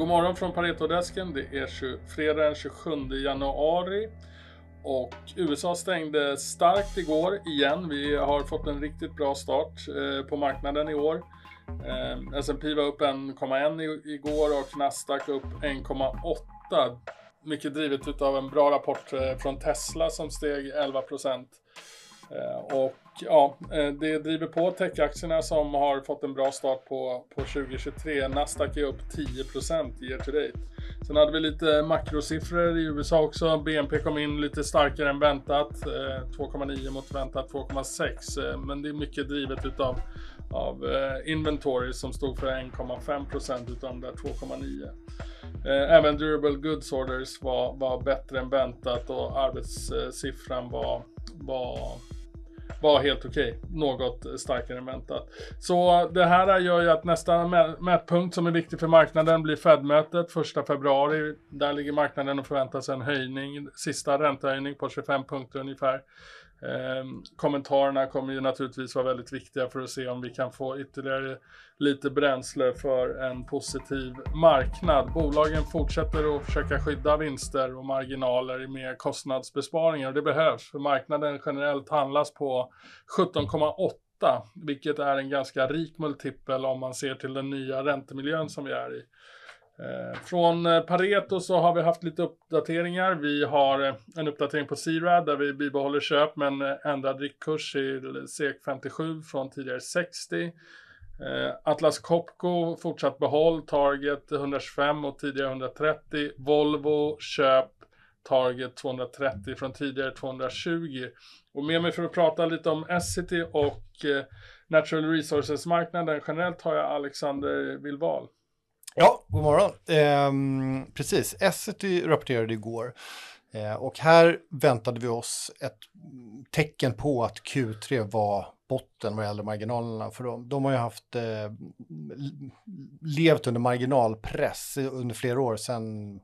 God morgon från Paretodesken. Det är fredag den 27 januari. Och USA stängde starkt igår igen. Vi har fått en riktigt bra start eh, på marknaden i år. Eh, S&P var upp 1,1 igår och Nasdaq upp 1,8. Mycket drivet av en bra rapport eh, från Tesla som steg 11 procent. Eh, och ja, eh, det driver på techaktierna som har fått en bra start på, på 2023. Nasdaq är upp 10% year to date. Sen hade vi lite makrosiffror i USA också. BNP kom in lite starkare än väntat. Eh, 2,9 mot väntat 2,6. Men det är mycket drivet utav av inventory som stod för 1,5% utav de där 2,9. Även durable goods orders var, var bättre än väntat och arbetssiffran var, var var helt okej. Okay. Något starkare än väntat. Så det här gör ju att nästa mätpunkt som är viktig för marknaden blir Fed-mötet 1 februari. Där ligger marknaden och förväntar sig en höjning, sista räntehöjning på 25 punkter ungefär. Eh, kommentarerna kommer ju naturligtvis vara väldigt viktiga för att se om vi kan få ytterligare lite bränsle för en positiv marknad. Bolagen fortsätter att försöka skydda vinster och marginaler med kostnadsbesparingar. och Det behövs för marknaden generellt handlas på 17,8 vilket är en ganska rik multipel om man ser till den nya räntemiljön som vi är i. Eh, från eh, Pareto så har vi haft lite uppdateringar. Vi har eh, en uppdatering på C-RAD där vi bibehåller köp men ändrad riktkurs till SEK 57 från tidigare 60. Atlas Copco fortsatt behåll, target 125 och tidigare 130. Volvo köp, target 230 från tidigare 220. Och med mig för att prata lite om Essity och Natural Resources-marknaden generellt har jag Alexander Vilval. Ja, god morgon. Eh, precis, Essity rapporterade igår eh, och här väntade vi oss ett tecken på att Q3 var botten vad gäller marginalerna för dem. De har ju haft eh, levt under marginalpress under flera år sedan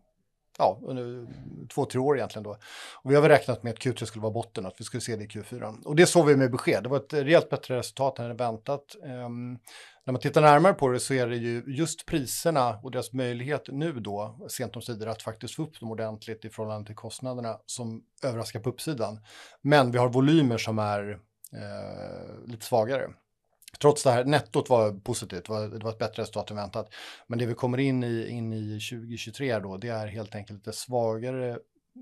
ja, under två, tre år egentligen då. Och vi har väl räknat med att Q3 skulle vara botten och att vi skulle se det i Q4. Och det såg vi med besked. Det var ett rejält bättre resultat än väntat. Um, när man tittar närmare på det så är det ju just priserna och deras möjlighet nu då, sent om sidor, att faktiskt få upp dem ordentligt i förhållande till kostnaderna som överraskar på uppsidan. Men vi har volymer som är eh, lite svagare. Trots det här, nettot var positivt, det var, det var ett bättre resultat än väntat. Men det vi kommer in i, in i 2023 då, det är helt enkelt lite svagare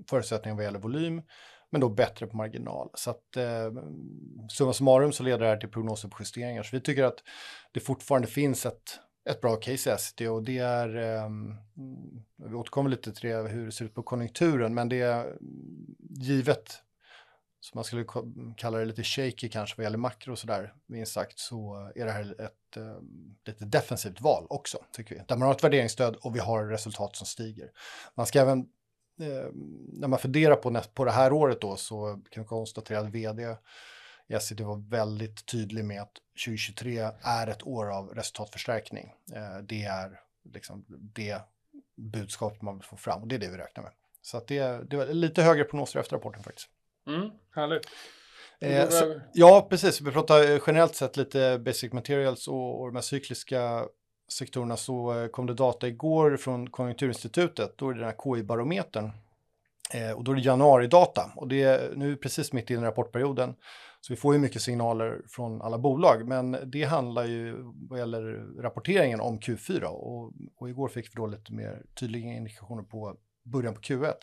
förutsättningar vad gäller volym men då bättre på marginal. Så att eh, summa summarum så leder det här till prognoser på justeringar. Så vi tycker att det fortfarande finns ett, ett bra case i Essity och det är, eh, vi återkommer lite till det, hur det ser ut på konjunkturen, men det är mm, givet så man skulle kalla det lite shaky kanske vad gäller makro och sådär, minst sagt, så är det här ett eh, lite defensivt val också, tycker vi. Där man har ett värderingsstöd och vi har resultat som stiger. Man ska även eh, när man funderar på, på det här året då så kan vi konstatera att vd i SCT var väldigt tydlig med att 2023 är ett år av resultatförstärkning. Eh, det är liksom det budskap man vill få fram och det är det vi räknar med. Så att det, det var lite högre prognoser efter rapporten faktiskt. Mm, härligt. Eh, så, ja, precis. Vi pratar generellt sett lite basic materials och, och de här cykliska sektorerna så eh, kom det data igår från Konjunkturinstitutet, då är det den här KI-barometern. Eh, och då är det januaridata och det är nu precis mitt i den rapportperioden. Så vi får ju mycket signaler från alla bolag, men det handlar ju vad gäller rapporteringen om Q4 och, och igår fick vi då lite mer tydliga indikationer på början på Q1.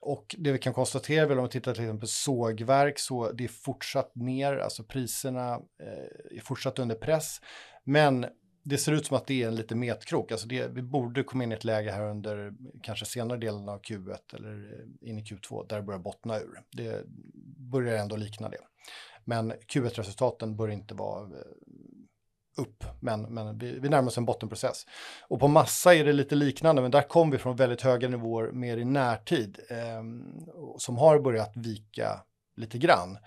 Och det vi kan konstatera väl om vi tittar till exempel på sågverk så det är fortsatt ner, alltså priserna eh, är fortsatt under press. Men det ser ut som att det är en lite metkrok. Alltså det, vi borde komma in i ett läge här under kanske senare delen av Q1 eller eh, in i Q2 där det börjar bottna ur. Det börjar ändå likna det. Men Q1-resultaten bör inte vara eh, upp, men, men vi, vi närmar oss en bottenprocess. Och på massa är det lite liknande, men där kom vi från väldigt höga nivåer mer i närtid eh, som har börjat vika lite grann.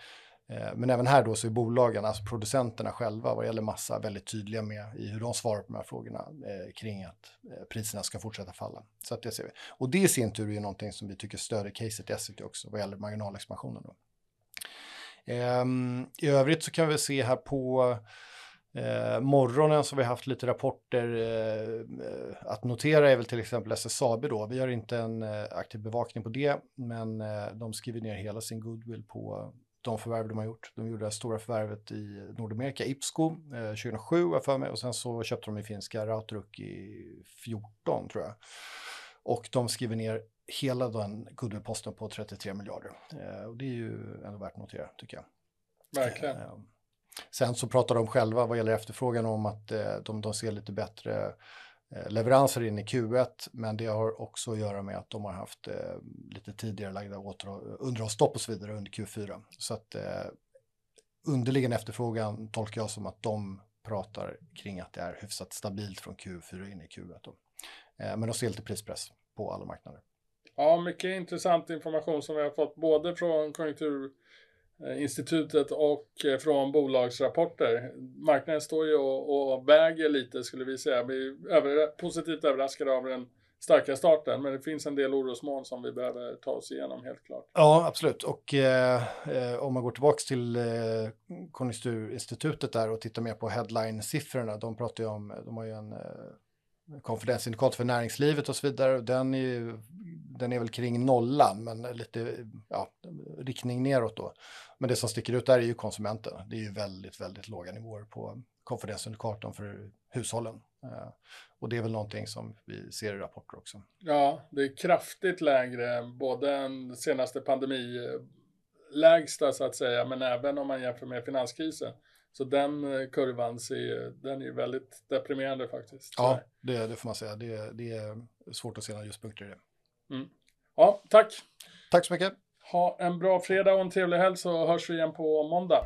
Eh, men även här då så är bolagen, alltså producenterna själva vad gäller massa väldigt tydliga med i hur de svarar på de här frågorna eh, kring att eh, priserna ska fortsätta falla. Så att det ser vi. Och det i sin tur är ju någonting som vi tycker stöder caset i Essity också vad gäller marginalexpansionen. Då. Eh, I övrigt så kan vi se här på Eh, morgonen så har vi haft lite rapporter eh, att notera är väl till exempel SSAB då. Vi har inte en eh, aktiv bevakning på det, men eh, de skriver ner hela sin goodwill på de förvärv de har gjort. De gjorde det stora förvärvet i Nordamerika, Ipsco, eh, 2007 för mig och sen så köpte de i finska Rautruk i 14 tror jag. Och de skriver ner hela den goodwillposten på 33 miljarder. Eh, och det är ju ändå värt att notera tycker jag. Verkligen. Eh, sen så pratar de själva vad gäller efterfrågan om att eh, de, de ser lite bättre Eh, leveranser in i Q1, men det har också att göra med att de har haft eh, lite tidigare lagda underhållsstopp och så vidare under Q4. Så att eh, underliggande efterfrågan tolkar jag som att de pratar kring att det är hyfsat stabilt från Q4 in i Q1. Då. Eh, men de ser lite prispress på alla marknader. Ja, mycket intressant information som vi har fått både från konjunktur Eh, institutet och eh, från bolagsrapporter. Marknaden står ju och, och väger lite skulle vi säga. Vi är över, positivt överraskade av den starka starten, men det finns en del orosmoln som vi behöver ta oss igenom helt klart. Ja, absolut. Och eh, eh om man går tillbaka till eh, Konjunkturinstitutet där och tittar mer på headline-siffrorna, de pratar ju om, de har ju en eh, konfidensindikator för näringslivet och så vidare. Den är, den är väl kring nollan, men lite ja, riktning neråt då. Men det som sticker ut där är ju konsumenten. Det är ju väldigt, väldigt låga nivåer på konfidensindikatorn för hushållen. Eh, och det är väl någonting som vi ser i rapporter också. Ja, det är kraftigt lägre, både den senaste eh, pandemilägsta så att säga, men även om man jämför med finanskrisen. Så den eh, kurvan ser, den är väldigt deprimerande faktiskt. Ja, det, det får man säga. Det, det är svårt att se några ljuspunkter i det. Mm. Ja, tack. Tack så mycket. Ha en bra fredag och en trevlig helg så hörs vi igen på måndag.